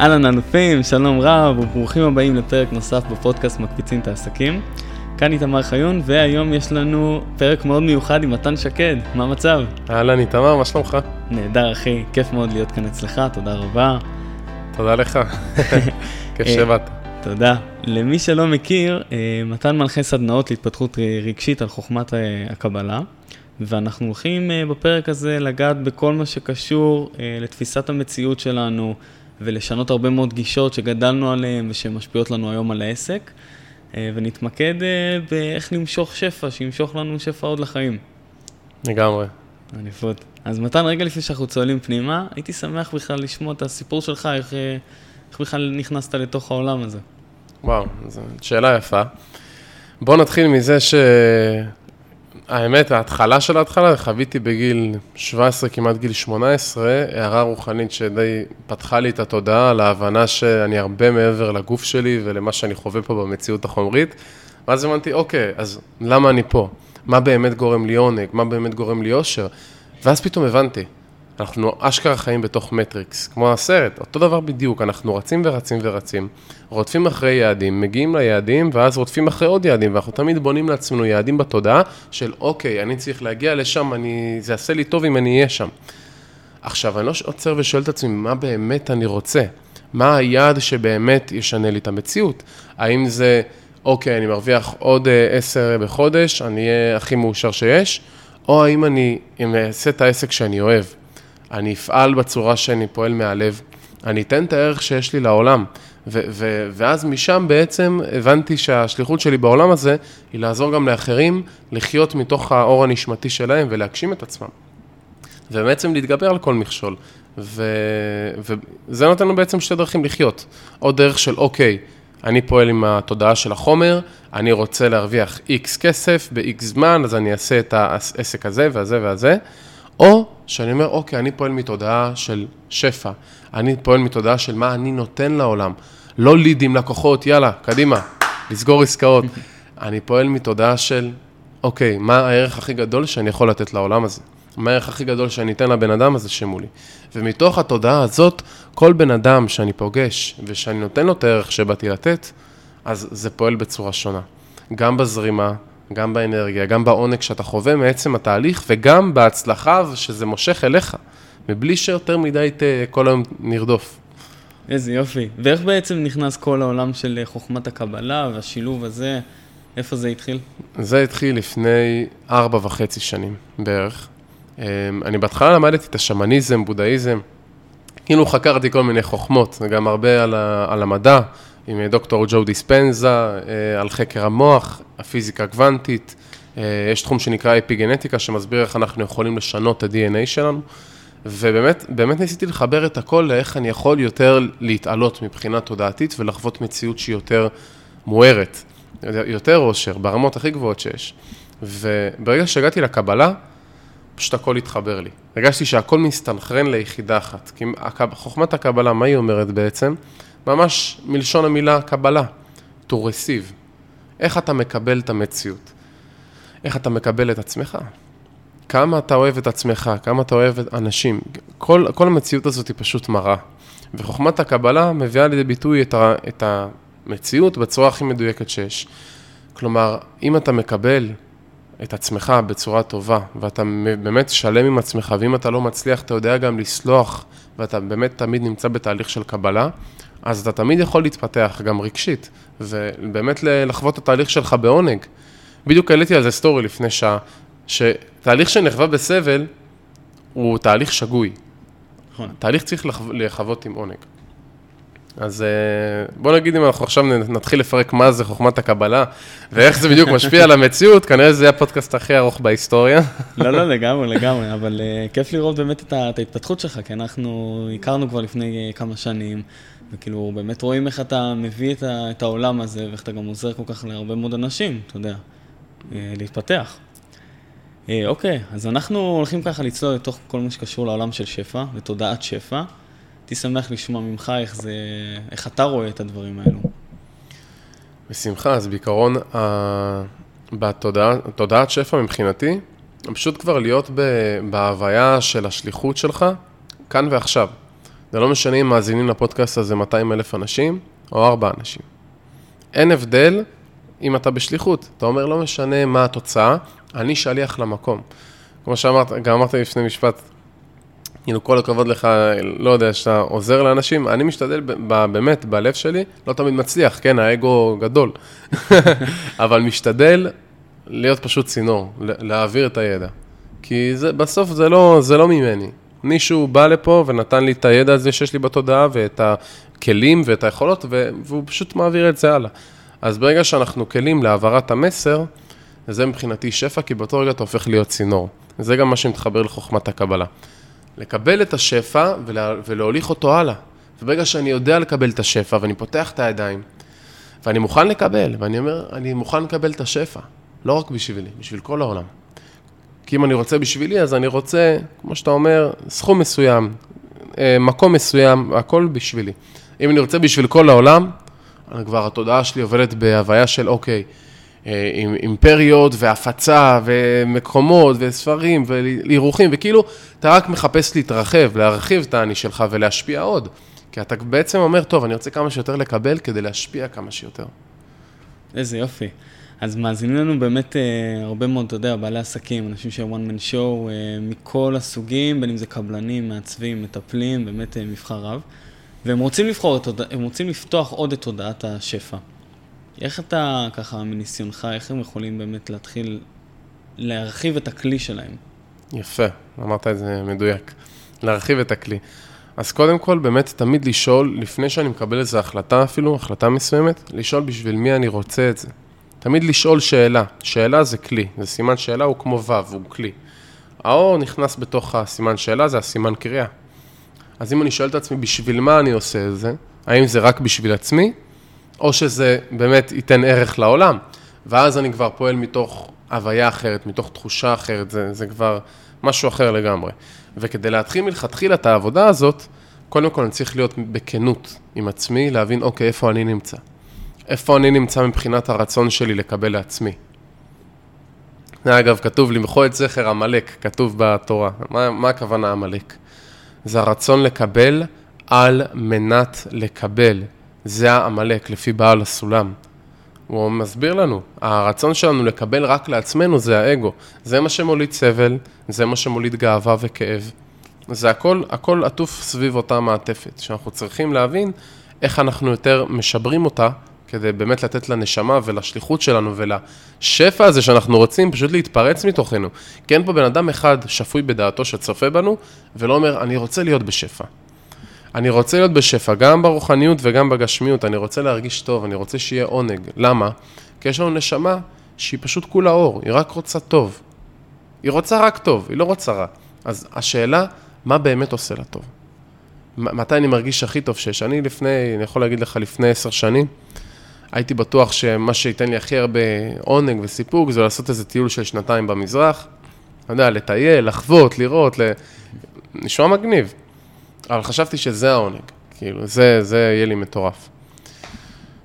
אהלן אלופים, שלום רב וברוכים הבאים לפרק נוסף בפודקאסט מקפיצים את העסקים. כאן איתמר חיון, והיום יש לנו פרק מאוד מיוחד עם מתן שקד, מה המצב? אהלן איתמר, מה שלומך? נהדר אחי, כיף מאוד להיות כאן אצלך, תודה רבה. תודה לך, כיף שבאת. תודה. למי שלא מכיר, אה, מתן מנחה סדנאות להתפתחות רגשית על חוכמת אה, הקבלה, ואנחנו הולכים אה, בפרק הזה לגעת בכל מה שקשור לתפיסת המציאות שלנו, ולשנות הרבה מאוד גישות שגדלנו עליהן ושמשפיעות לנו היום על העסק, ונתמקד באיך למשוך שפע, שימשוך לנו שפע עוד לחיים. לגמרי. עניפות. אז מתן, רגע לפני שאנחנו צועלים פנימה, הייתי שמח בכלל לשמוע את הסיפור שלך, איך, איך בכלל נכנסת לתוך העולם הזה. וואו, זו שאלה יפה. בואו נתחיל מזה שהאמת, ההתחלה של ההתחלה, חוויתי בגיל 17, כמעט גיל 18, הערה רוחנית שדי פתחה לי את התודעה להבנה שאני הרבה מעבר לגוף שלי ולמה שאני חווה פה במציאות החומרית. ואז הבנתי, אוקיי, אז למה אני פה? מה באמת גורם לי עונג? מה באמת גורם לי אושר? ואז פתאום הבנתי, אנחנו אשכרה חיים בתוך מטריקס, כמו הסרט, אותו דבר בדיוק, אנחנו רצים ורצים ורצים, רודפים אחרי יעדים, מגיעים ליעדים, ואז רודפים אחרי עוד יעדים, ואנחנו תמיד בונים לעצמנו יעדים בתודעה של אוקיי, אני צריך להגיע לשם, אני, זה יעשה לי טוב אם אני אהיה שם. עכשיו, אני לא עוצר ושואל את עצמי, מה באמת אני רוצה? מה היעד שבאמת ישנה לי את המציאות? האם זה, אוקיי, אני מרוויח עוד אה, עשר בחודש, אני אהיה הכי מאושר שיש? או האם אני אעשה את העסק שאני אוהב? אני אפעל בצורה שאני פועל מהלב, אני אתן את הערך שיש לי לעולם. ו- ו- ואז משם בעצם הבנתי שהשליחות שלי בעולם הזה היא לעזור גם לאחרים לחיות מתוך האור הנשמתי שלהם ולהגשים את עצמם. ובעצם להתגבר על כל מכשול. ו- וזה נותן לנו בעצם שתי דרכים לחיות. עוד דרך של אוקיי, אני פועל עם התודעה של החומר, אני רוצה להרוויח איקס כסף באיקס זמן, אז אני אעשה את העסק הזה והזה והזה. או שאני אומר, אוקיי, אני פועל מתודעה של שפע, אני פועל מתודעה של מה אני נותן לעולם, לא לידים, לקוחות, יאללה, קדימה, לסגור עסקאות. אני פועל מתודעה של, אוקיי, מה הערך הכי גדול שאני יכול לתת לעולם הזה? מה הערך הכי גדול שאני אתן לבן אדם הזה שמולי? ומתוך התודעה הזאת, כל בן אדם שאני פוגש ושאני נותן לו את הערך שבאתי לתת, אז זה פועל בצורה שונה. גם בזרימה, גם באנרגיה, גם בעונג שאתה חווה מעצם התהליך, וגם בהצלחה שזה מושך אליך, מבלי שיותר מדי ת, כל היום נרדוף. איזה יופי. ואיך בעצם נכנס כל העולם של חוכמת הקבלה והשילוב הזה? איפה זה התחיל? זה התחיל לפני ארבע וחצי שנים בערך. אמ, אני בהתחלה למדתי את השמניזם, בודהיזם. כאילו חקרתי כל מיני חוכמות, גם הרבה על, ה, על המדע, עם דוקטור ג'ו דיספנזה, אה, על חקר המוח, הפיזיקה קוונטית. אה, יש תחום שנקרא אפיגנטיקה, שמסביר איך אנחנו יכולים לשנות את ה-DNA שלנו. ובאמת, באמת ניסיתי לחבר את הכל לאיך אני יכול יותר להתעלות מבחינה תודעתית ולחוות מציאות שהיא יותר מוארת, יותר עושר, ברמות הכי גבוהות שיש. וברגע שהגעתי לקבלה, פשוט הכל התחבר לי. הרגשתי שהכל מסתנכרן ליחידה אחת. כי חוכמת הקבלה, מה היא אומרת בעצם? ממש מלשון המילה קבלה, to receive. איך אתה מקבל את המציאות? איך אתה מקבל את עצמך? כמה אתה אוהב את עצמך, כמה אתה אוהב את אנשים. כל, כל המציאות הזאת היא פשוט מראה. וחוכמת הקבלה מביאה לידי ביטוי את, ה, את המציאות בצורה הכי מדויקת שיש. כלומר, אם אתה מקבל את עצמך בצורה טובה, ואתה באמת שלם עם עצמך, ואם אתה לא מצליח, אתה יודע גם לסלוח, ואתה באמת תמיד נמצא בתהליך של קבלה, אז אתה תמיד יכול להתפתח, גם רגשית, ובאמת לחוות את התהליך שלך בעונג. בדיוק העליתי על זה סטורי לפני שעה, שתהליך שנחווה בסבל הוא תהליך שגוי. נכון. תהליך צריך לחוות עם עונג. אז אה, בוא נגיד אם אנחנו עכשיו נתחיל לפרק מה זה חוכמת הקבלה ואיך זה בדיוק משפיע על המציאות, כנראה זה הפודקאסט הכי ארוך בהיסטוריה. לא, לא, לגמרי, לגמרי, אבל uh, כיף לראות באמת את, ההתפתחות שלך, כי אנחנו הכרנו כבר לפני uh, כמה שנים, וכאילו באמת רואים איך אתה מביא את, ה, את העולם הזה, ואיך אתה גם עוזר כל כך להרבה מאוד אנשים, אתה יודע, uh, להתפתח. Uh, אוקיי, אז אנחנו הולכים ככה לצלול לתוך כל מה שקשור לעולם של שפע, לתודעת שפע. הייתי שמח לשמוע ממך איך זה, איך אתה רואה את הדברים האלו. בשמחה, אז בעיקרון, בתודעת שפע מבחינתי, פשוט כבר להיות בהוויה של השליחות שלך, כאן ועכשיו. זה לא משנה אם מאזינים לפודקאסט הזה 200 אלף אנשים או 4 אנשים. אין הבדל אם אתה בשליחות. אתה אומר, לא משנה מה התוצאה, אני שליח למקום. כמו שאמרת, גם אמרת לפני משפט, כאילו, כל הכבוד לך, לא יודע, שאתה עוזר לאנשים, אני משתדל באמת, בלב שלי, לא תמיד מצליח, כן, האגו גדול, אבל משתדל להיות פשוט צינור, להעביר את הידע. כי זה, בסוף זה לא, זה לא ממני. מישהו בא לפה ונתן לי את הידע הזה שיש לי בתודעה, ואת הכלים ואת היכולות, והוא פשוט מעביר את זה הלאה. אז ברגע שאנחנו כלים להעברת המסר, זה מבחינתי שפע, כי באותו רגע אתה הופך להיות צינור. זה גם מה שמתחבר לחוכמת הקבלה. לקבל את השפע ולה, ולהוליך אותו הלאה. וברגע שאני יודע לקבל את השפע ואני פותח את הידיים, ואני מוכן לקבל, ואני אומר, אני מוכן לקבל את השפע, לא רק בשבילי, בשביל כל העולם. כי אם אני רוצה בשבילי, אז אני רוצה, כמו שאתה אומר, סכום מסוים, אה, מקום מסוים, הכל בשבילי. אם אני רוצה בשביל כל העולם, כבר התודעה שלי עובדת בהוויה של אוקיי, אה, עם אימפריות והפצה ומקומות וספרים ואירוחים, וכאילו אתה רק מחפש להתרחב, להרחיב את האני שלך ולהשפיע עוד. כי אתה בעצם אומר, טוב, אני רוצה כמה שיותר לקבל כדי להשפיע כמה שיותר. איזה יופי. אז מאזינים לנו באמת אה, הרבה מאוד, אתה יודע, בעלי עסקים, אנשים שהם one man show, אה, מכל הסוגים, בין אם זה קבלנים, מעצבים, מטפלים, באמת אה, מבחר רב. והם רוצים לבחור, הם רוצים לפתוח עוד את תודעת השפע. איך אתה, ככה, מניסיונך, איך הם יכולים באמת להתחיל להרחיב את הכלי שלהם? יפה, אמרת את זה מדויק. להרחיב את הכלי. אז קודם כל, באמת תמיד לשאול, לפני שאני מקבל איזו החלטה אפילו, החלטה מסוימת, לשאול בשביל מי אני רוצה את זה. תמיד לשאול שאלה. שאלה זה כלי, זה סימן שאלה הוא כמו ו', הוא כלי. האור נכנס בתוך הסימן שאלה, זה הסימן קריאה. אז אם אני שואל את עצמי, בשביל מה אני עושה את זה? האם זה רק בשביל עצמי? או שזה באמת ייתן ערך לעולם. ואז אני כבר פועל מתוך הוויה אחרת, מתוך תחושה אחרת, זה, זה כבר משהו אחר לגמרי. וכדי להתחיל מלכתחילה את העבודה הזאת, קודם כל אני צריך להיות בכנות עם עצמי, להבין, אוקיי, איפה אני נמצא? איפה אני נמצא מבחינת הרצון שלי לקבל לעצמי? אגב, כתוב למחוא את זכר עמלק, כתוב בתורה. מה, מה הכוונה עמלק? זה הרצון לקבל על מנת לקבל. זה העמלק, לפי בעל הסולם. הוא מסביר לנו, הרצון שלנו לקבל רק לעצמנו זה האגו. זה מה שמוליד סבל, זה מה שמוליד גאווה וכאב. זה הכל, הכל עטוף סביב אותה מעטפת, שאנחנו צריכים להבין איך אנחנו יותר משברים אותה, כדי באמת לתת לנשמה ולשליחות שלנו ולשפע הזה שאנחנו רוצים פשוט להתפרץ מתוכנו. כי אין פה בן אדם אחד שפוי בדעתו שצופה בנו, ולא אומר, אני רוצה להיות בשפע. אני רוצה להיות בשפע, גם ברוחניות וגם בגשמיות, אני רוצה להרגיש טוב, אני רוצה שיהיה עונג. למה? כי יש לנו נשמה שהיא פשוט כולה אור, היא רק רוצה טוב. היא רוצה רק טוב, היא לא רוצה רע. אז השאלה, מה באמת עושה לה טוב? מתי אני מרגיש הכי טוב שיש? אני לפני, אני יכול להגיד לך, לפני עשר שנים, הייתי בטוח שמה שייתן לי הכי הרבה עונג וסיפוק זה לעשות איזה טיול של שנתיים במזרח. אתה יודע, לטייל, לחוות, לראות, ל... נשמע מגניב. אבל חשבתי שזה העונג, כאילו, זה, זה יהיה לי מטורף.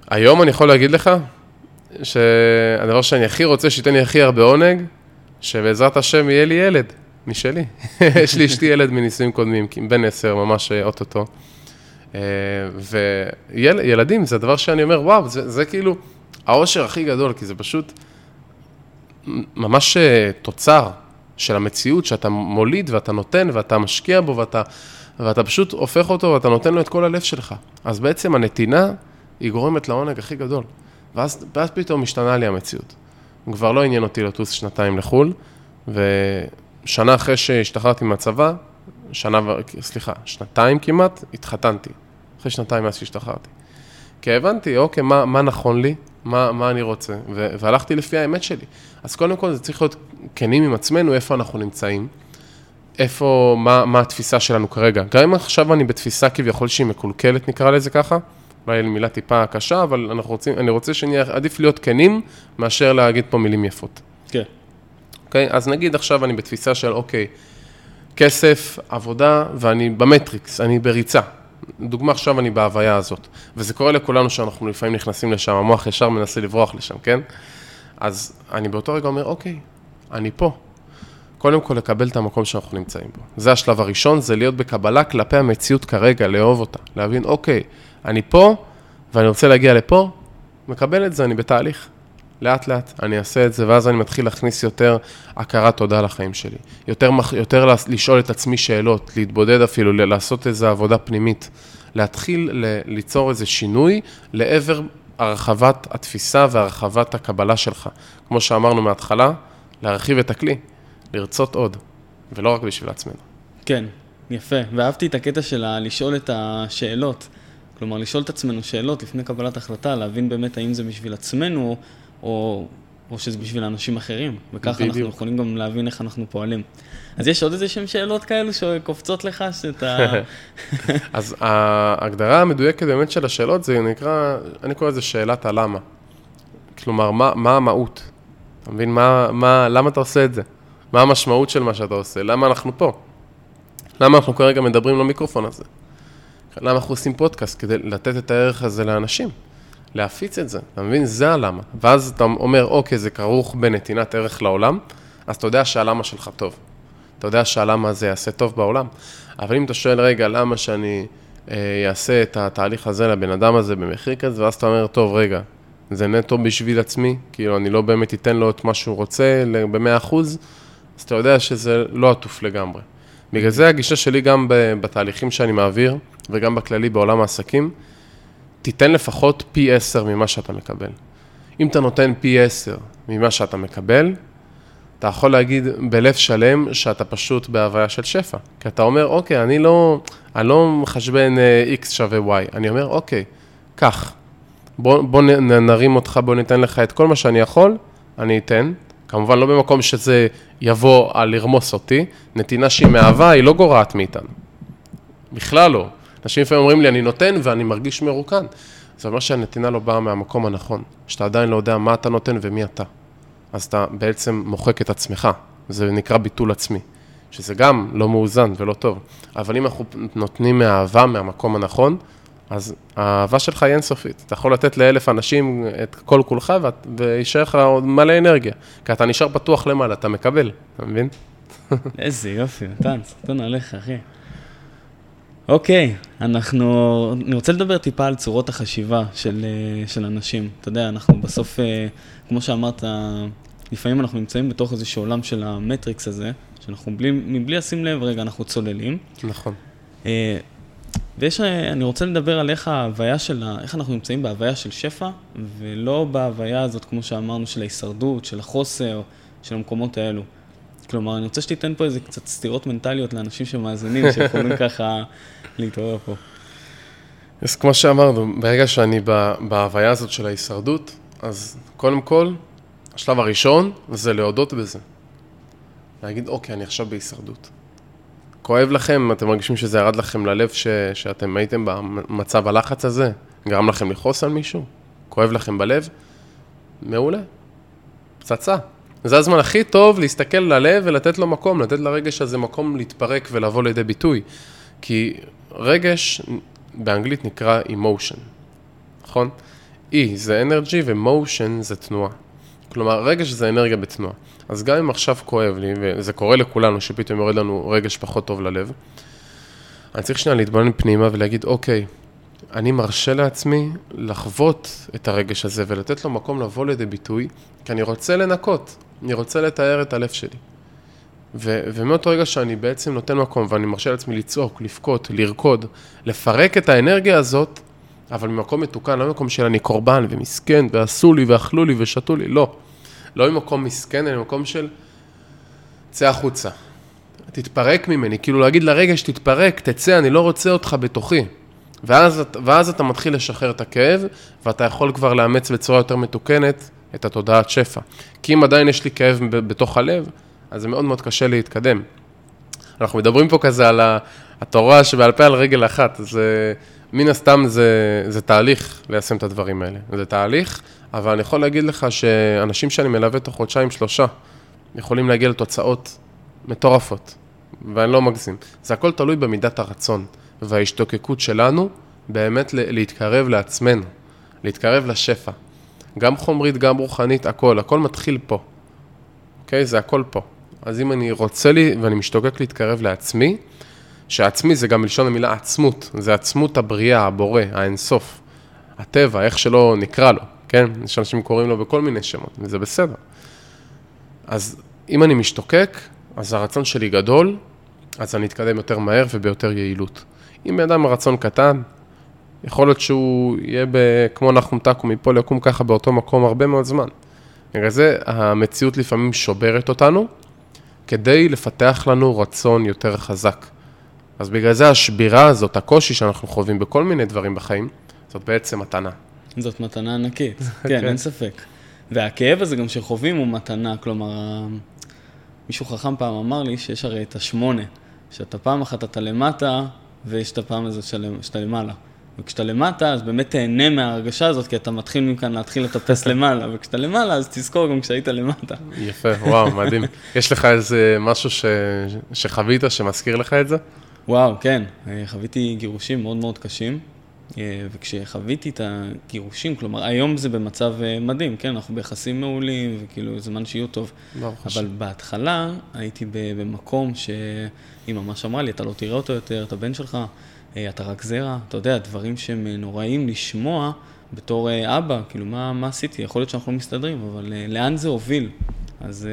היום אני יכול להגיד לך, שהדבר שאני הכי רוצה שייתן לי הכי הרבה עונג, שבעזרת השם יהיה לי ילד משלי. יש לי אשתי ילד מנישואים קודמים, בן עשר, ממש אוטוטו. אה, וילדים, ויל, זה הדבר שאני אומר, וואו, זה, זה כאילו העושר הכי גדול, כי זה פשוט ממש אה, תוצר של המציאות שאתה מוליד ואתה נותן ואתה משקיע בו ואתה ואתה פשוט הופך אותו ואתה נותן לו את כל הלב שלך. אז בעצם הנתינה, היא גורמת לעונג הכי גדול. ואז, ואז פתאום משתנה לי המציאות. כבר לא עניין אותי לטוס שנתיים לחו"ל, ושנה אחרי שהשתחררתי מהצבא, שנה, סליחה, שנתיים כמעט, התחתנתי. אחרי שנתיים מאז שהשתחררתי. כי הבנתי, אוקיי, מה, מה נכון לי, מה, מה אני רוצה, ו- והלכתי לפי האמת שלי. אז קודם כל זה צריך להיות כנים עם עצמנו, איפה אנחנו נמצאים. איפה, מה, מה התפיסה שלנו כרגע. גם אם עכשיו אני בתפיסה כביכול שהיא מקולקלת, נקרא לזה ככה, אולי מילה טיפה קשה, אבל אנחנו רוצים, אני רוצה שנהיה, עדיף להיות כנים, מאשר להגיד פה מילים יפות. כן. אוקיי? אז נגיד עכשיו אני בתפיסה של, אוקיי, כסף, עבודה, ואני במטריקס, אני בריצה. דוגמה עכשיו אני בהוויה הזאת, וזה קורה לכולנו שאנחנו לפעמים נכנסים לשם, המוח ישר מנסה לברוח לשם, כן? אז אני באותו רגע אומר, אוקיי, אני פה. קודם כל לקבל את המקום שאנחנו נמצאים בו. זה השלב הראשון, זה להיות בקבלה כלפי המציאות כרגע, לאהוב אותה. להבין, אוקיי, אני פה, ואני רוצה להגיע לפה, מקבל את זה, אני בתהליך. לאט לאט אני אעשה את זה, ואז אני מתחיל להכניס יותר הכרת תודה לחיים שלי. יותר, יותר לשאול את עצמי שאלות, להתבודד אפילו, לעשות איזו עבודה פנימית. להתחיל ל- ליצור איזה שינוי לעבר הרחבת התפיסה והרחבת הקבלה שלך. כמו שאמרנו מההתחלה, להרחיב את הכלי, לרצות עוד, ולא רק בשביל עצמנו. כן, יפה. ואהבתי את הקטע של לשאול את השאלות. כלומר, לשאול את עצמנו שאלות לפני קבלת החלטה, להבין באמת האם זה בשביל עצמנו, או, או שזה בשביל אנשים אחרים. וככה. אנחנו יכולים גם להבין איך אנחנו פועלים. אז יש עוד איזה שהן שאלות כאלו שקופצות לך, שאתה... אז ההגדרה המדויקת באמת של השאלות זה נקרא, אני קורא לזה שאלת הלמה. כלומר, מה, מה המהות? אתה מבין? מה, מה, למה אתה עושה את זה? מה המשמעות של מה שאתה עושה? למה אנחנו פה? למה אנחנו כרגע מדברים למיקרופון הזה? למה אנחנו עושים פודקאסט? כדי לתת את הערך הזה לאנשים. להפיץ את זה, אתה מבין? זה הלמה. ואז אתה אומר, אוקיי, זה כרוך בנתינת ערך לעולם, אז אתה יודע שהלמה שלך טוב. אתה יודע שהלמה הזה יעשה טוב בעולם. אבל אם אתה שואל, רגע, למה שאני אעשה את התהליך הזה לבן אדם הזה במחיר כזה, ואז אתה אומר, טוב, רגע, זה נטו בשביל עצמי, כאילו, אני לא באמת אתן לו את מה שהוא רוצה ב-100%, אז אתה יודע שזה לא עטוף לגמרי. בגלל זה הגישה שלי גם בתהליכים שאני מעביר, וגם בכללי בעולם העסקים, תיתן לפחות פי עשר ממה שאתה מקבל. אם אתה נותן פי עשר ממה שאתה מקבל, אתה יכול להגיד בלב שלם שאתה פשוט בהוויה של שפע. כי אתה אומר, אוקיי, אני לא, אני לא מחשבן אה, x שווה y, אני אומר, אוקיי, קח, בוא, בוא נרים אותך, בוא ניתן לך את כל מה שאני יכול, אני אתן. כמובן לא במקום שזה יבוא על לרמוס אותי, נתינה שהיא מאהבה, היא לא גורעת מאיתנו. בכלל לא. אנשים לפעמים אומרים לי, אני נותן ואני מרגיש מרוקן. זה אומר שהנתינה לא באה מהמקום הנכון, שאתה עדיין לא יודע מה אתה נותן ומי אתה. אז אתה בעצם מוחק את עצמך, זה נקרא ביטול עצמי, שזה גם לא מאוזן ולא טוב. אבל אם אנחנו נותנים מאהבה מהמקום הנכון, אז האהבה שלך היא אינסופית. אתה יכול לתת לאלף אנשים את כל כולך ויישאר לך עוד מלא אנרגיה. כי אתה נשאר פתוח למעלה, אתה מקבל, אתה מבין? איזה יופי, נתן, סרטון עליך, אחי. אוקיי, אנחנו, אני רוצה לדבר טיפה על צורות החשיבה של, אה, של אנשים. אתה יודע, אנחנו בסוף, אה, כמו שאמרת, לפעמים אנחנו נמצאים בתוך איזשהו עולם של המטריקס הזה, שאנחנו בלי, מבלי לשים לב, רגע, אנחנו צוללים. נכון. אה, ויש, אני רוצה לדבר על איך ההוויה של, איך אנחנו נמצאים בהוויה של שפע, ולא בהוויה הזאת, כמו שאמרנו, של ההישרדות, של החוסר, של המקומות האלו. כלומר, אני רוצה שתיתן פה איזה קצת סתירות מנטליות לאנשים שמאזינים, שיכולים ככה להתעורר פה. אז כמו שאמרנו, ברגע שאני בהוויה הזאת של ההישרדות, אז קודם כל, השלב הראשון זה להודות בזה. להגיד, אוקיי, אני עכשיו בהישרדות. כואב לכם, אתם מרגישים שזה ירד לכם ללב ש, שאתם הייתם במצב הלחץ הזה? גרם לכם לכעוס על מישהו? כואב לכם בלב? מעולה. פצצה. זה הזמן הכי טוב להסתכל ללב ולתת לו מקום, לתת לרגש הזה מקום להתפרק ולבוא לידי ביטוי. כי רגש באנגלית נקרא emotion, נכון? E זה energy ו-motion זה תנועה. כלומר, רגש זה אנרגיה בתנועה. אז גם אם עכשיו כואב לי, וזה קורה לכולנו, שפתאום יורד לנו רגש פחות טוב ללב, אני צריך שנייה להתבונן פנימה ולהגיד, אוקיי, אני מרשה לעצמי לחוות את הרגש הזה ולתת לו מקום לבוא לידי ביטוי, כי אני רוצה לנקות, אני רוצה לתאר את הלב שלי. ו- ומאותו רגע שאני בעצם נותן מקום ואני מרשה לעצמי לצעוק, לבכות, לרקוד, לפרק את האנרגיה הזאת, אבל ממקום מתוקן, לא ממקום של אני קורבן ומסכן ועשו לי ואכלו לי ושתו לי, לא. לא ממקום מסכן, אלא ממקום של צא החוצה. תתפרק ממני, כאילו להגיד לרגע שתתפרק, תצא, אני לא רוצה אותך בתוכי. ואז, ואז אתה מתחיל לשחרר את הכאב, ואתה יכול כבר לאמץ בצורה יותר מתוקנת את התודעת שפע. כי אם עדיין יש לי כאב בתוך הלב, אז זה מאוד מאוד קשה להתקדם. אנחנו מדברים פה כזה על התורה שבעל פה על רגל אחת, אז מן הסתם זה, זה תהליך ליישם את הדברים האלה. זה תהליך, אבל אני יכול להגיד לך שאנשים שאני מלווה תוך חודשיים, שלושה, יכולים להגיע לתוצאות מטורפות, ואני לא מגזים. זה הכל תלוי במידת הרצון וההשתוקקות שלנו באמת להתקרב לעצמנו, להתקרב לשפע. גם חומרית, גם רוחנית, הכל, הכל מתחיל פה. אוקיי? זה הכל פה. אז אם אני רוצה לי, ואני משתוקק להתקרב לעצמי, שעצמי זה גם מלשון המילה עצמות, זה עצמות הבריאה, הבורא, האינסוף, הטבע, איך שלא נקרא לו, כן? יש אנשים קוראים לו בכל מיני שמות, וזה בסדר. אז אם אני משתוקק, אז הרצון שלי גדול, אז אני אתקדם יותר מהר וביותר יעילות. אם בן אדם רצון קטן, יכול להיות שהוא יהיה ב... כמו נחום תקום, מפה ליקום ככה באותו מקום הרבה מאוד זמן. בגלל זה המציאות לפעמים שוברת אותנו, כדי לפתח לנו רצון יותר חזק. אז בגלל זה השבירה הזאת, הקושי שאנחנו חווים בכל מיני דברים בחיים, זאת בעצם מתנה. זאת מתנה ענקית, כן, אין ספק. והכאב הזה גם שחווים הוא מתנה, כלומר, מישהו חכם פעם אמר לי שיש הרי את השמונה, שאתה פעם אחת אתה למטה, ויש את הפעם הזאת שאתה למעלה. וכשאתה למטה, אז באמת תהנה מההרגשה הזאת, כי אתה מתחיל מכאן להתחיל לטפס למעלה, וכשאתה למעלה, אז תזכור גם כשהיית למטה. יפה, וואו, מדהים. יש לך איזה משהו ש... שחווית, שמזכיר לך את זה? וואו, כן. חוויתי גירושים מאוד מאוד קשים, וכשחוויתי את הגירושים, כלומר, היום זה במצב אה, מדהים, כן? אנחנו ביחסים מעולים, וכאילו, זמן שיהיו טוב. אבל חושב. בהתחלה הייתי במקום שהיא ממש אמרה לי, אתה לא תראה אותו יותר, את הבן שלך. אה, אתה רק זרע, אתה יודע, דברים שהם אה, נוראים לשמוע בתור אה, אבא, כאילו, מה, מה עשיתי? יכול להיות שאנחנו לא מסתדרים, אבל לאן זה הוביל? אז...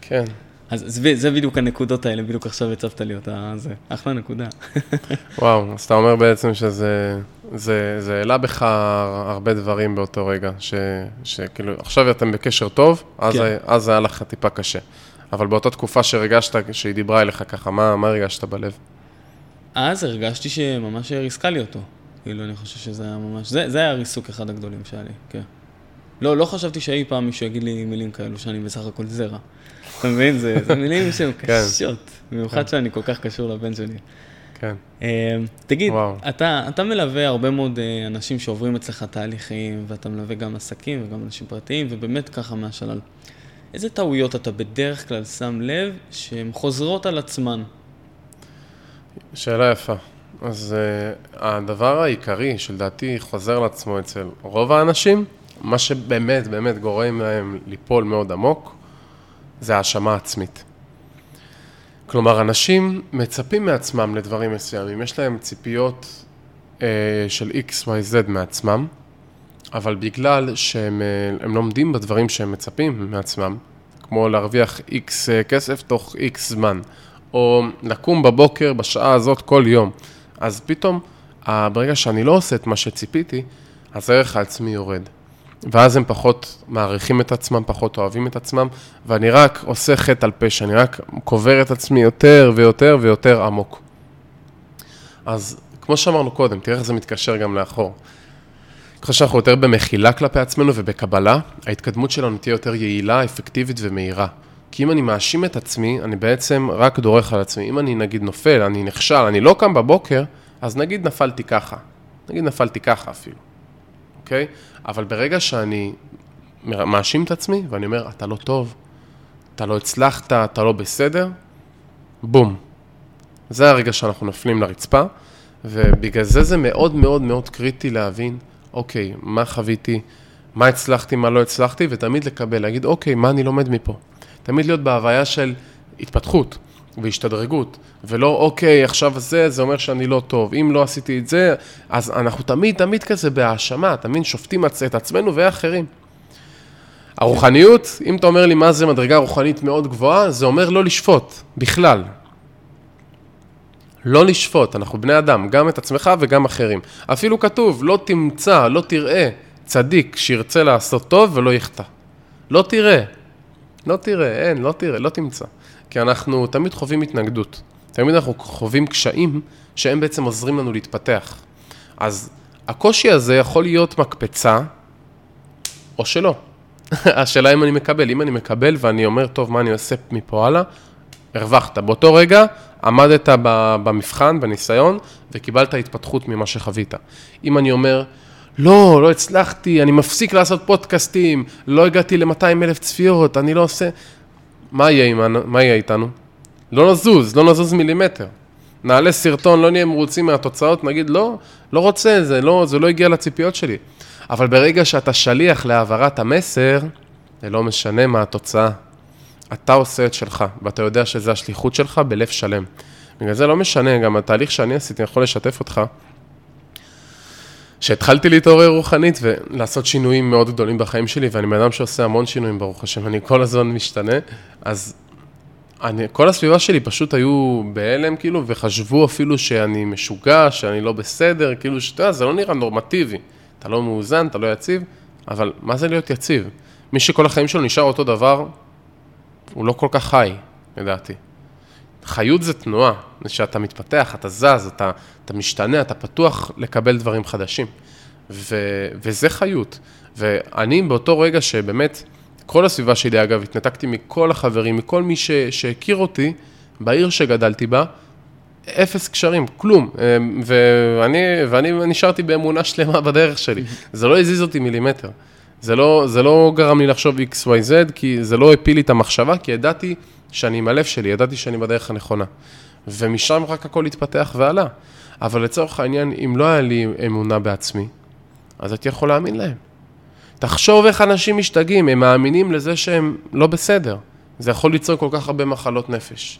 כן. אז זה, זה בדיוק הנקודות האלה, בדיוק עכשיו הצבת לי אותה, זה אחלה נקודה. וואו, אז אתה אומר בעצם שזה זה, זה העלה בך הרבה דברים באותו רגע, ש, שכאילו, עכשיו אתם בקשר טוב, אז, כן. אז היה לך טיפה קשה. אבל באותה תקופה שהרגשת, שהיא דיברה אליך ככה, מה, מה הרגשת בלב? אז הרגשתי שממש ריסקה לי אותו. כאילו, אני חושב שזה היה ממש... זה, זה היה ריסוק אחד הגדולים שהיה לי, כן. לא, לא חשבתי שאי פעם מישהו יגיד לי מילים כאלו, שאני בסך הכל זרע. אתה מבין? זה, זה מילים שהן כן. קשות. במיוחד כן. שאני כל כך קשור לבן שלי. כן. Uh, תגיד, אתה, אתה מלווה הרבה מאוד uh, אנשים שעוברים אצלך תהליכים, ואתה מלווה גם עסקים וגם אנשים פרטיים, ובאמת ככה מהשלל. איזה טעויות אתה בדרך כלל שם לב שהן חוזרות על עצמן שאלה יפה. אז uh, הדבר העיקרי שלדעתי חוזר לעצמו אצל רוב האנשים, מה שבאמת באמת גורם להם ליפול מאוד עמוק, זה האשמה עצמית. כלומר, אנשים מצפים מעצמם לדברים מסוימים, יש להם ציפיות uh, של X, Y, Z מעצמם, אבל בגלל שהם uh, עומדים בדברים שהם מצפים מעצמם, כמו להרוויח X כסף תוך X זמן, או לקום בבוקר בשעה הזאת כל יום. אז פתאום, ברגע שאני לא עושה את מה שציפיתי, אז הערך העצמי יורד. ואז הם פחות מעריכים את עצמם, פחות אוהבים את עצמם, ואני רק עושה חטא על פשע, אני רק קובר את עצמי יותר ויותר ויותר עמוק. אז כמו שאמרנו קודם, תראה איך זה מתקשר גם לאחור. ככל שאנחנו יותר במחילה כלפי עצמנו ובקבלה, ההתקדמות שלנו תהיה יותר יעילה, אפקטיבית ומהירה. כי אם אני מאשים את עצמי, אני בעצם רק דורך על עצמי. אם אני נגיד נופל, אני נכשל, אני לא קם בבוקר, אז נגיד נפלתי ככה. נגיד נפלתי ככה אפילו, אוקיי? אבל ברגע שאני מאשים את עצמי, ואני אומר, אתה לא טוב, אתה לא הצלחת, אתה לא בסדר, בום. זה הרגע שאנחנו נופלים לרצפה, ובגלל זה זה מאוד מאוד מאוד קריטי להבין, אוקיי, מה חוויתי, מה הצלחתי, מה לא הצלחתי, ותמיד לקבל, להגיד, אוקיי, מה אני לומד מפה? תמיד להיות בהוויה של התפתחות והשתדרגות, ולא אוקיי, עכשיו זה, זה אומר שאני לא טוב, אם לא עשיתי את זה, אז אנחנו תמיד, תמיד כזה בהאשמה, תמיד שופטים את עצמנו ואחרים. הרוחניות, אם אתה אומר לי מה זה מדרגה רוחנית מאוד גבוהה, זה אומר לא לשפוט, בכלל. לא לשפוט, אנחנו בני אדם, גם את עצמך וגם אחרים. אפילו כתוב, לא תמצא, לא תראה צדיק שירצה לעשות טוב ולא יחטא. לא תראה, לא תראה, אין, לא תראה, לא תמצא. כי אנחנו תמיד חווים התנגדות. תמיד אנחנו חווים קשיים שהם בעצם עוזרים לנו להתפתח. אז הקושי הזה יכול להיות מקפצה, או שלא. השאלה אם אני מקבל. אם אני מקבל ואני אומר, טוב, מה אני עושה מפה הלאה, הרווחת. באותו רגע עמדת במבחן, בניסיון, וקיבלת התפתחות ממה שחווית. אם אני אומר, לא, לא הצלחתי, אני מפסיק לעשות פודקאסטים, לא הגעתי ל-200 אלף צפיות, אני לא עושה... מה יהיה, עם, מה יהיה איתנו? לא נזוז, לא נזוז מילימטר. נעלה סרטון, לא נהיה מרוצים מהתוצאות, נגיד, לא, לא רוצה, זה לא, זה לא הגיע לציפיות שלי. אבל ברגע שאתה שליח להעברת המסר, זה לא משנה מה התוצאה. אתה עושה את שלך, ואתה יודע שזה השליחות שלך בלב שלם. בגלל זה לא משנה, גם התהליך שאני עשיתי, אני יכול לשתף אותך. שהתחלתי להתעורר רוחנית ולעשות שינויים מאוד גדולים בחיים שלי, ואני בן אדם שעושה המון שינויים, ברוך השם, אני כל הזמן משתנה, אז אני, כל הסביבה שלי פשוט היו בהלם, כאילו, וחשבו אפילו שאני משוגע, שאני לא בסדר, כאילו, שאתה יודע, זה לא נראה נורמטיבי. אתה לא מאוזן, אתה לא יציב, אבל מה זה להיות יציב? מי שכל החיים שלו נשאר אותו דבר, הוא לא כל כך חי, לדעתי. חיות זה תנועה, זה שאתה מתפתח, אתה זז, אתה, אתה משתנה, אתה פתוח לקבל דברים חדשים. ו, וזה חיות. ואני באותו רגע שבאמת, כל הסביבה שלי, אגב, התנתקתי מכל החברים, מכל מי ש, שהכיר אותי, בעיר שגדלתי בה, אפס קשרים, כלום. אמ, ואני, ואני נשארתי באמונה שלמה בדרך שלי. זה לא הזיז אותי מילימטר. זה לא, זה לא גרם לי לחשוב XYZ, כי זה לא הפיל לי את המחשבה, כי ידעתי שאני עם הלב שלי, ידעתי שאני בדרך הנכונה. ומשם רק הכל התפתח ועלה. אבל לצורך העניין, אם לא היה לי אמונה בעצמי, אז הייתי יכול להאמין להם. תחשוב איך אנשים משתגעים, הם מאמינים לזה שהם לא בסדר. זה יכול ליצור כל כך הרבה מחלות נפש.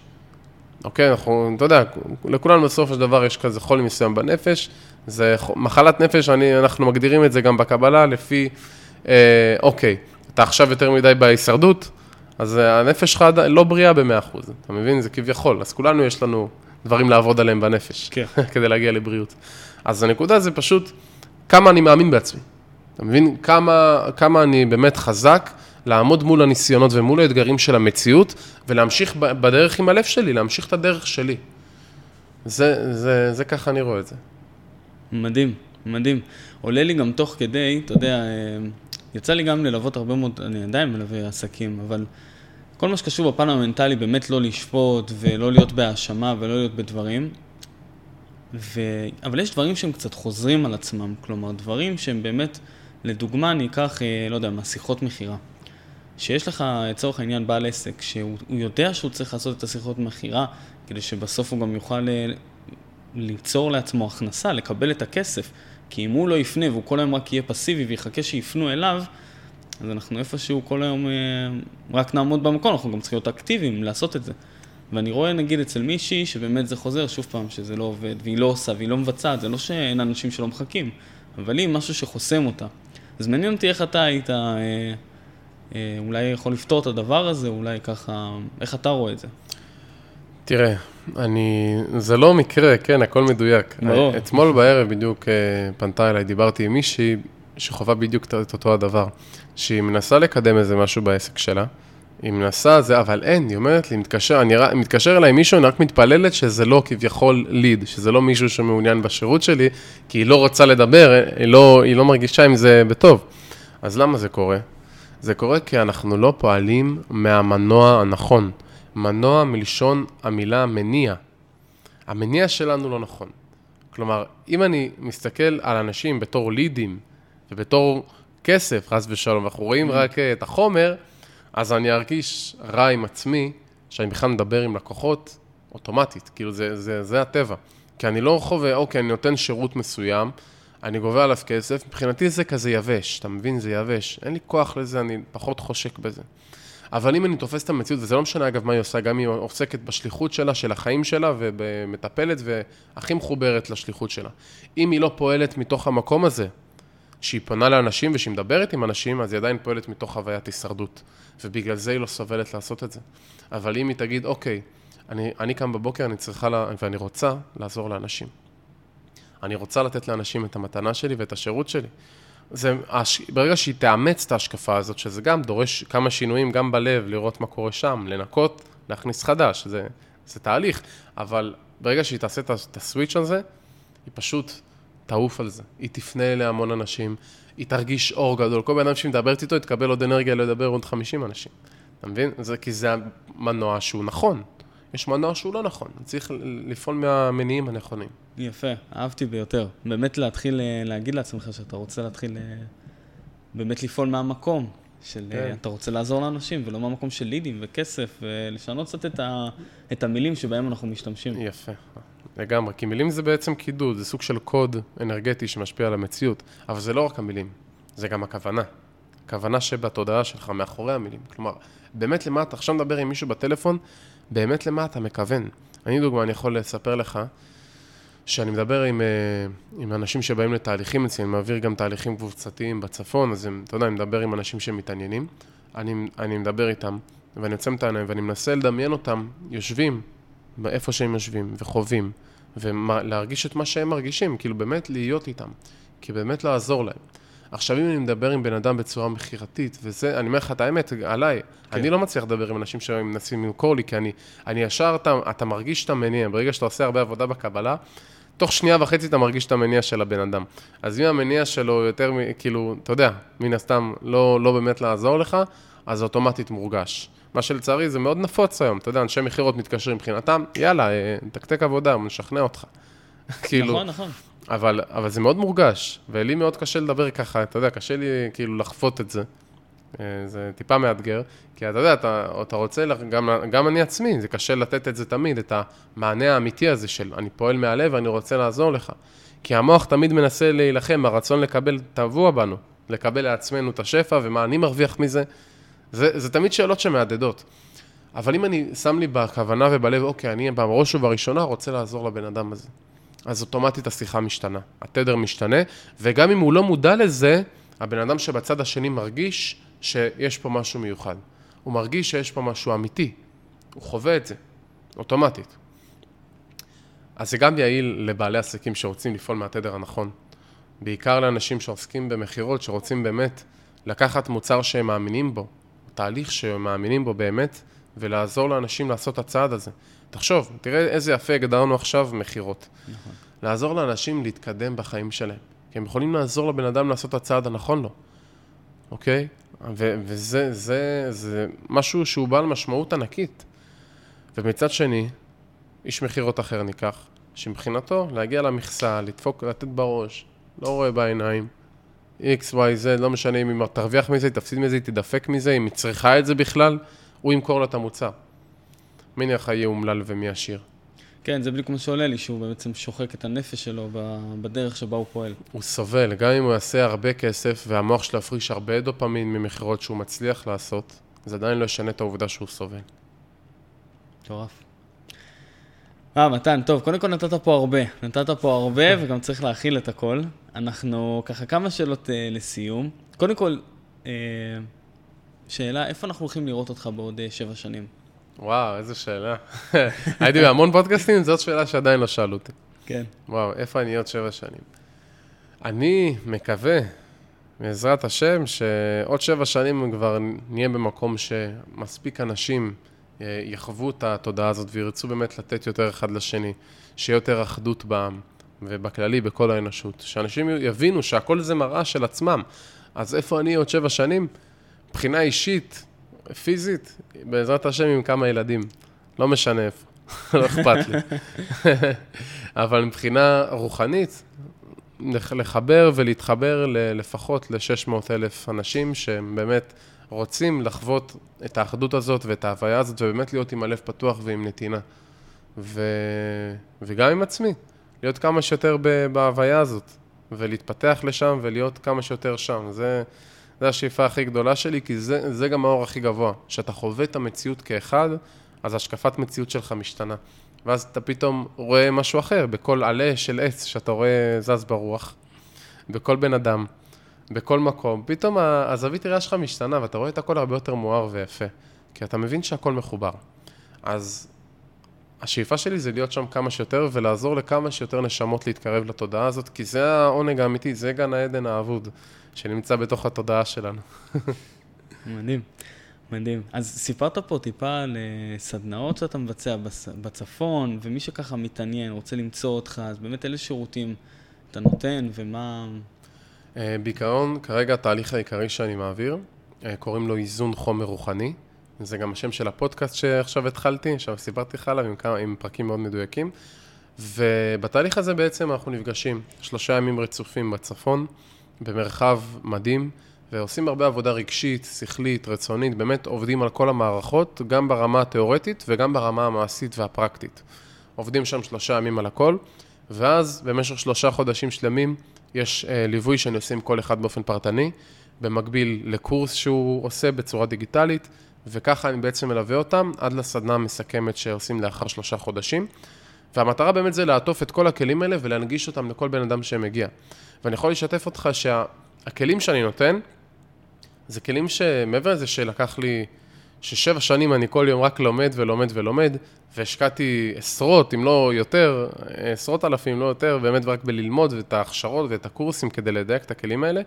אוקיי, אנחנו, אתה יודע, לכולנו בסופו של דבר יש כזה חולי מסוים בנפש, זה מחלת נפש, אני, אנחנו מגדירים את זה גם בקבלה לפי, אה, אוקיי, אתה עכשיו יותר מדי בהישרדות, אז הנפש שלך לא בריאה ב-100%, אתה מבין? זה כביכול, אז כולנו יש לנו דברים לעבוד עליהם בנפש, כן. כדי להגיע לבריאות. אז הנקודה זה פשוט כמה אני מאמין בעצמי. אתה מבין? כמה, כמה אני באמת חזק לעמוד מול הניסיונות ומול האתגרים של המציאות, ולהמשיך בדרך עם הלב שלי, להמשיך את הדרך שלי. זה, זה, זה ככה אני רואה את זה. מדהים, מדהים. עולה לי גם תוך כדי, אתה יודע, אה, יצא לי גם ללוות הרבה מאוד, אני עדיין מלווה עסקים, אבל כל מה שקשור בפן המנטלי, באמת לא לשפוט ולא להיות בהאשמה ולא להיות בדברים. ו... אבל יש דברים שהם קצת חוזרים על עצמם, כלומר, דברים שהם באמת, לדוגמה, אני אקח, אה, לא יודע, מהשיחות מכירה. שיש לך, לצורך העניין, בעל עסק, שהוא יודע שהוא צריך לעשות את השיחות מכירה, כדי שבסוף הוא גם יוכל אה, ליצור לעצמו הכנסה, לקבל את הכסף. כי אם הוא לא יפנה והוא כל היום רק יהיה פסיבי ויחכה שיפנו אליו, אז אנחנו איפשהו כל היום אה, רק נעמוד במקום, אנחנו גם צריכים להיות אקטיביים לעשות את זה. ואני רואה נגיד אצל מישהי שבאמת זה חוזר, שוב פעם, שזה לא עובד, והיא לא עושה והיא לא מבצעת, זה לא שאין אנשים שלא מחכים, אבל היא משהו שחוסם אותה. אז מעניין אותי איך אתה היית אה, אה, אולי יכול לפתור את הדבר הזה, אולי ככה, איך אתה רואה את זה? תראה, אני, זה לא מקרה, כן, הכל מדויק. לא. אתמול בערב בדיוק אה, פנתה אליי, דיברתי עם מישהי שחווה בדיוק את אותו הדבר, שהיא מנסה לקדם איזה משהו בעסק שלה, היא מנסה זה, אבל אין, היא אומרת לי, מתקשר, אני מתקשר אליי מישהו, אני רק מתפללת שזה לא כביכול ליד, שזה לא מישהו שמעוניין בשירות שלי, כי היא לא רוצה לדבר, היא לא, היא לא מרגישה עם זה בטוב. אז למה זה קורה? זה קורה כי אנחנו לא פועלים מהמנוע הנכון. מנוע מלשון המילה מניע. המניע שלנו לא נכון. כלומר, אם אני מסתכל על אנשים בתור לידים ובתור כסף, חס ושלום, ואנחנו רואים mm. רק את החומר, אז אני ארגיש רע עם עצמי, שאני בכלל מדבר עם לקוחות אוטומטית, כאילו זה, זה, זה הטבע. כי אני לא חווה, אוקיי, אני נותן שירות מסוים, אני גובה עליו כסף, מבחינתי זה כזה יבש, אתה מבין? זה יבש. אין לי כוח לזה, אני פחות חושק בזה. אבל אם אני תופס את המציאות, וזה לא משנה אגב מה היא עושה, גם היא עוסקת בשליחות שלה, של החיים שלה, ומטפלת, והכי מחוברת לשליחות שלה. אם היא לא פועלת מתוך המקום הזה, שהיא פונה לאנשים ושהיא מדברת עם אנשים, אז היא עדיין פועלת מתוך חוויית הישרדות. ובגלל זה היא לא סובלת לעשות את זה. אבל אם היא תגיד, אוקיי, אני, אני קם בבוקר, אני צריכה, לה, ואני רוצה לעזור לאנשים. אני רוצה לתת לאנשים את המתנה שלי ואת השירות שלי. זה, ברגע שהיא תאמץ את ההשקפה הזאת, שזה גם דורש כמה שינויים גם בלב, לראות מה קורה שם, לנקות, להכניס חדש, זה, זה תהליך, אבל ברגע שהיא תעשה את הסוויץ' הזה, היא פשוט תעוף על זה. היא תפנה אליה המון אנשים, היא תרגיש אור גדול. כל בן אדם שמדברת איתו, יתקבל עוד אנרגיה לדבר עוד 50 אנשים. אתה מבין? זה כי זה המנוע שהוא נכון. יש מנוע שהוא לא נכון, צריך לפעול מהמניעים הנכונים. יפה, אהבתי ביותר. באמת להתחיל אה, להגיד לעצמך שאתה רוצה להתחיל אה, באמת לפעול מהמקום, של אה, כן. אתה רוצה לעזור לאנשים, ולא מהמקום של לידים וכסף, ולשנות קצת את, ה, את המילים שבהם אנחנו משתמשים. יפה, לגמרי, כי מילים זה בעצם קידוד, זה סוג של קוד אנרגטי שמשפיע על המציאות, אבל זה לא רק המילים, זה גם הכוונה. הכוונה שבתודעה שלך, מאחורי המילים. כלומר, באמת למה אתה עכשיו מדבר עם מישהו בטלפון, באמת למה אתה מכוון. אני דוגמה, אני יכול לספר לך, שאני מדבר עם, אה, עם אנשים שבאים לתהליכים אצלי, אני מעביר גם תהליכים קבוצתיים בצפון, אז אתה יודע, אני מדבר עם אנשים שמתעניינים, אני, אני מדבר איתם, ואני יוצא את ואני מנסה לדמיין אותם יושבים איפה שהם יושבים, וחווים, ולהרגיש את מה שהם מרגישים, כאילו באמת להיות איתם, כי באמת לעזור להם. עכשיו, אם אני מדבר עם בן אדם בצורה מכירתית, וזה, אני אומר לך את האמת, עליי, כן. אני לא מצליח לדבר עם אנשים שמנסים למכור לי, כי אני, אני ישר, אתה, אתה מרגיש את המניע, ברגע שאתה עושה הרבה עבודה בקבלה, תוך שנייה וחצי אתה מרגיש את המניע של הבן אדם. אז אם המניע שלו יותר, כאילו, אתה יודע, מן הסתם, לא, לא באמת לעזור לך, אז אוטומטית מורגש. מה שלצערי זה מאוד נפוץ היום, אתה יודע, אנשי מכירות מתקשרים מבחינתם, יאללה, אה, תקתק עבודה, נשכנע אותך. כאילו, נכון, נכון. אבל, אבל זה מאוד מורגש, ולי מאוד קשה לדבר ככה, אתה יודע, קשה לי כאילו לחוות את זה. אה, זה טיפה מאתגר, כי אתה יודע, אתה, אתה רוצה, גם, גם אני עצמי, זה קשה לתת את זה תמיד, את המענה האמיתי הזה של אני פועל מהלב ואני רוצה לעזור לך. כי המוח תמיד מנסה להילחם, הרצון לקבל טבוע בנו, לקבל לעצמנו את השפע ומה אני מרוויח מזה. זה, זה תמיד שאלות שמהדהדות. אבל אם אני שם לי בכוונה ובלב, אוקיי, אני בראש ובראשונה רוצה לעזור לבן אדם הזה. אז אוטומטית השיחה משתנה, התדר משתנה, וגם אם הוא לא מודע לזה, הבן אדם שבצד השני מרגיש שיש פה משהו מיוחד. הוא מרגיש שיש פה משהו אמיתי. הוא חווה את זה, אוטומטית. אז זה גם יעיל לבעלי עסקים שרוצים לפעול מהתדר הנכון. בעיקר לאנשים שעוסקים במכירות, שרוצים באמת לקחת מוצר שהם מאמינים בו, תהליך שהם מאמינים בו באמת, ולעזור לאנשים לעשות את הצעד הזה. תחשוב, תראה איזה יפה הגדרנו עכשיו מכירות. נכון. לעזור לאנשים להתקדם בחיים שלהם. כי הם יכולים לעזור לבן אדם לעשות את הצעד הנכון לו, אוקיי? ו- וזה זה, זה משהו שהוא בעל משמעות ענקית. ומצד שני, איש מכירות אחר ניקח, שמבחינתו להגיע למכסה, לדפוק, לתת בראש, לא רואה בעיניים, X, Y, Z, לא משנה אם היא תרוויח מזה, היא תפסיד מזה, היא תדפק מזה, אם היא צריכה את זה בכלל, הוא ימכור לה את המוצר. מי נראה לך יהיה אומלל ומי עשיר? כן, זה בדיוק כמו שעולה לי, שהוא בעצם שוחק את הנפש שלו בדרך שבה הוא פועל. הוא סובל, גם אם הוא יעשה הרבה כסף והמוח שלו יפריש הרבה דופמין ממכירות שהוא מצליח לעשות, זה עדיין לא ישנה את העובדה שהוא סובל. מטורף. אה, מתן, טוב, קודם כל נתת פה הרבה. נתת פה הרבה וגם צריך להכיל את הכל. אנחנו, ככה, כמה שאלות אה, לסיום. קודם כל, אה, שאלה, איפה אנחנו הולכים לראות אותך בעוד אה, שבע שנים? וואו, איזה שאלה. הייתי בהמון פודקאסטים, זאת שאלה שעדיין לא שאלו אותי. כן. וואו, איפה אני עוד שבע שנים? אני מקווה, בעזרת השם, שעוד שבע שנים כבר נהיה במקום שמספיק אנשים אה, יחוו את התודעה הזאת וירצו באמת לתת יותר אחד לשני, שיהיה יותר אחדות בעם ובכללי בכל האנושות, שאנשים יבינו שהכל זה מראה של עצמם. אז איפה אני עוד שבע שנים? מבחינה אישית, פיזית, בעזרת השם עם כמה ילדים. לא משנה איפה, לא אכפת לי. אבל מבחינה רוחנית, לחבר ולהתחבר לפחות ל-600 אלף אנשים שהם באמת רוצים לחוות את האחדות הזאת ואת ההוויה הזאת, ובאמת להיות עם הלב פתוח ועם נתינה. ו... וגם עם עצמי, להיות כמה שיותר בהוויה הזאת, ולהתפתח לשם ולהיות כמה שיותר שם. זה... זו השאיפה הכי גדולה שלי, כי זה, זה גם האור הכי גבוה. כשאתה חווה את המציאות כאחד, אז השקפת מציאות שלך משתנה. ואז אתה פתאום רואה משהו אחר, בכל עלה של עץ שאתה רואה זז ברוח, בכל בן אדם, בכל מקום. פתאום הזווית ראייה שלך משתנה, ואתה רואה את הכל הרבה יותר מואר ויפה, כי אתה מבין שהכל מחובר. אז השאיפה שלי זה להיות שם כמה שיותר, ולעזור לכמה שיותר נשמות להתקרב לתודעה הזאת, כי זה העונג האמיתי, זה גן העדן האבוד. שנמצא בתוך התודעה שלנו. מדהים, מדהים. אז סיפרת פה טיפה על אה, סדנאות שאתה מבצע בצפון, ומי שככה מתעניין, רוצה למצוא אותך, אז באמת אילו שירותים אתה נותן ומה... אה, בעיקרון, כרגע התהליך העיקרי שאני מעביר, אה, קוראים לו איזון חומר רוחני. זה גם השם של הפודקאסט שעכשיו התחלתי, עכשיו סיפרתי לך עליו עם, כמה, עם פרקים מאוד מדויקים. ובתהליך הזה בעצם אנחנו נפגשים שלושה ימים רצופים בצפון. במרחב מדהים, ועושים הרבה עבודה רגשית, שכלית, רצונית, באמת עובדים על כל המערכות, גם ברמה התיאורטית וגם ברמה המעשית והפרקטית. עובדים שם שלושה ימים על הכל, ואז במשך שלושה חודשים שלמים יש אה, ליווי שאני עושה עם כל אחד באופן פרטני, במקביל לקורס שהוא עושה בצורה דיגיטלית, וככה אני בעצם מלווה אותם עד לסדנה המסכמת שעושים לאחר שלושה חודשים. והמטרה באמת זה לעטוף את כל הכלים האלה ולהנגיש אותם לכל בן אדם שמגיע. ואני יכול לשתף אותך שהכלים שאני נותן, זה כלים שמעבר לזה שלקח לי, ששבע שנים אני כל יום רק לומד ולומד ולומד, והשקעתי עשרות, אם לא יותר, עשרות אלפים, לא יותר, באמת רק בללמוד ואת ההכשרות ואת הקורסים כדי לדייק את הכלים האלה.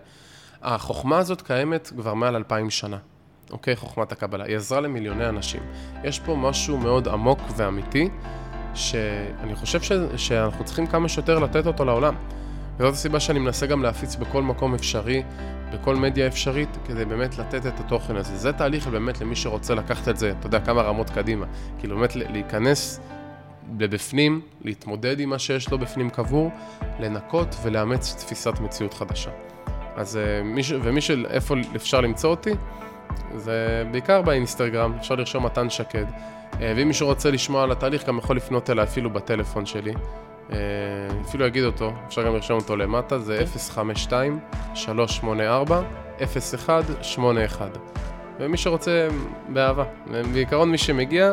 החוכמה הזאת קיימת כבר מעל אלפיים שנה, אוקיי? חוכמת הקבלה. היא עזרה למיליוני אנשים. יש פה משהו מאוד עמוק ואמיתי, שאני חושב ש... שאנחנו צריכים כמה שיותר לתת אותו לעולם. וזאת הסיבה שאני מנסה גם להפיץ בכל מקום אפשרי, בכל מדיה אפשרית, כדי באמת לתת את התוכן הזה. זה תהליך באמת למי שרוצה לקחת את זה, אתה יודע, כמה רמות קדימה. כאילו באמת להיכנס לבפנים, להתמודד עם מה שיש לו בפנים קבור, לנקות ולאמץ תפיסת מציאות חדשה. אז אה, מי ש... ומי של איפה אפשר למצוא אותי, זה בעיקר באינסטגרם, אפשר לרשום מתן שקד. אה, ואם מישהו רוצה לשמוע על התהליך, גם יכול לפנות אליי אפילו בטלפון שלי. אה, אפילו אגיד אותו, אפשר גם לרשום אותו למטה, זה 052-384-0181. ומי שרוצה, באהבה. בעיקרון מי שמגיע,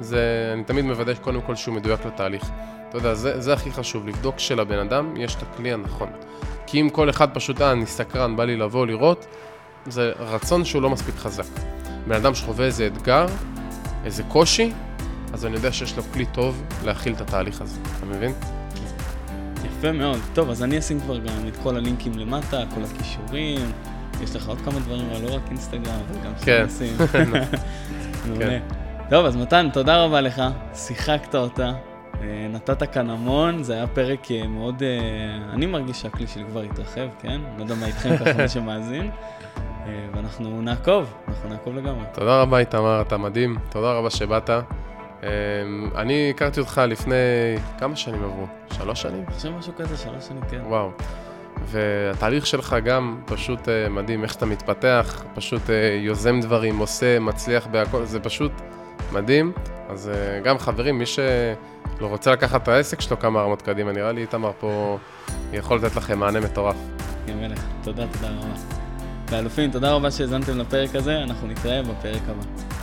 זה, אני תמיד מוודא קודם כל שהוא מדויק לתהליך. אתה יודע, זה, זה הכי חשוב, לבדוק שלבן אדם יש את הכלי הנכון. כי אם כל אחד פשוט, אה, אני סקרן, בא לי לבוא לראות, זה רצון שהוא לא מספיק חזק. בן אדם שחווה איזה אתגר, איזה קושי, אז אני יודע שיש לו כלי טוב להכיל את התהליך הזה, אתה מבין? יפה מאוד. טוב, אז אני אשים כבר גם את כל הלינקים למטה, כל הכישורים. יש לך עוד כמה דברים, אבל לא רק אינסטגרם, אבל גם כן. שנשים. מעולה. טוב, אז מתן, תודה רבה לך, שיחקת אותה, אה, נתת כאן המון, זה היה פרק אה, מאוד... אה, אני מרגיש שהכלי שלי כבר התרחב, כן? לא יודע מה איתכם ככה, מי שמאזין. ואנחנו נעקוב, אנחנו נעקוב לגמרי. תודה רבה, איתמר, אתה מדהים. תודה רבה שבאת. אני הכרתי אותך לפני כמה שנים עברו? שלוש שנים? אני חושב משהו כזה, שלוש שנים, כן. וואו. והתהליך שלך גם פשוט מדהים, איך שאתה מתפתח, פשוט יוזם דברים, עושה, מצליח בהכל, זה פשוט מדהים. אז גם חברים, מי שלא רוצה לקחת את העסק שלו כמה רמות קדימה, נראה לי איתמר פה יכול לתת לכם מענה מטורף. כן, מלך, תודה, תודה רבה. ואלופים, תודה רבה שהאזנתם לפרק הזה, אנחנו נתראה בפרק הבא.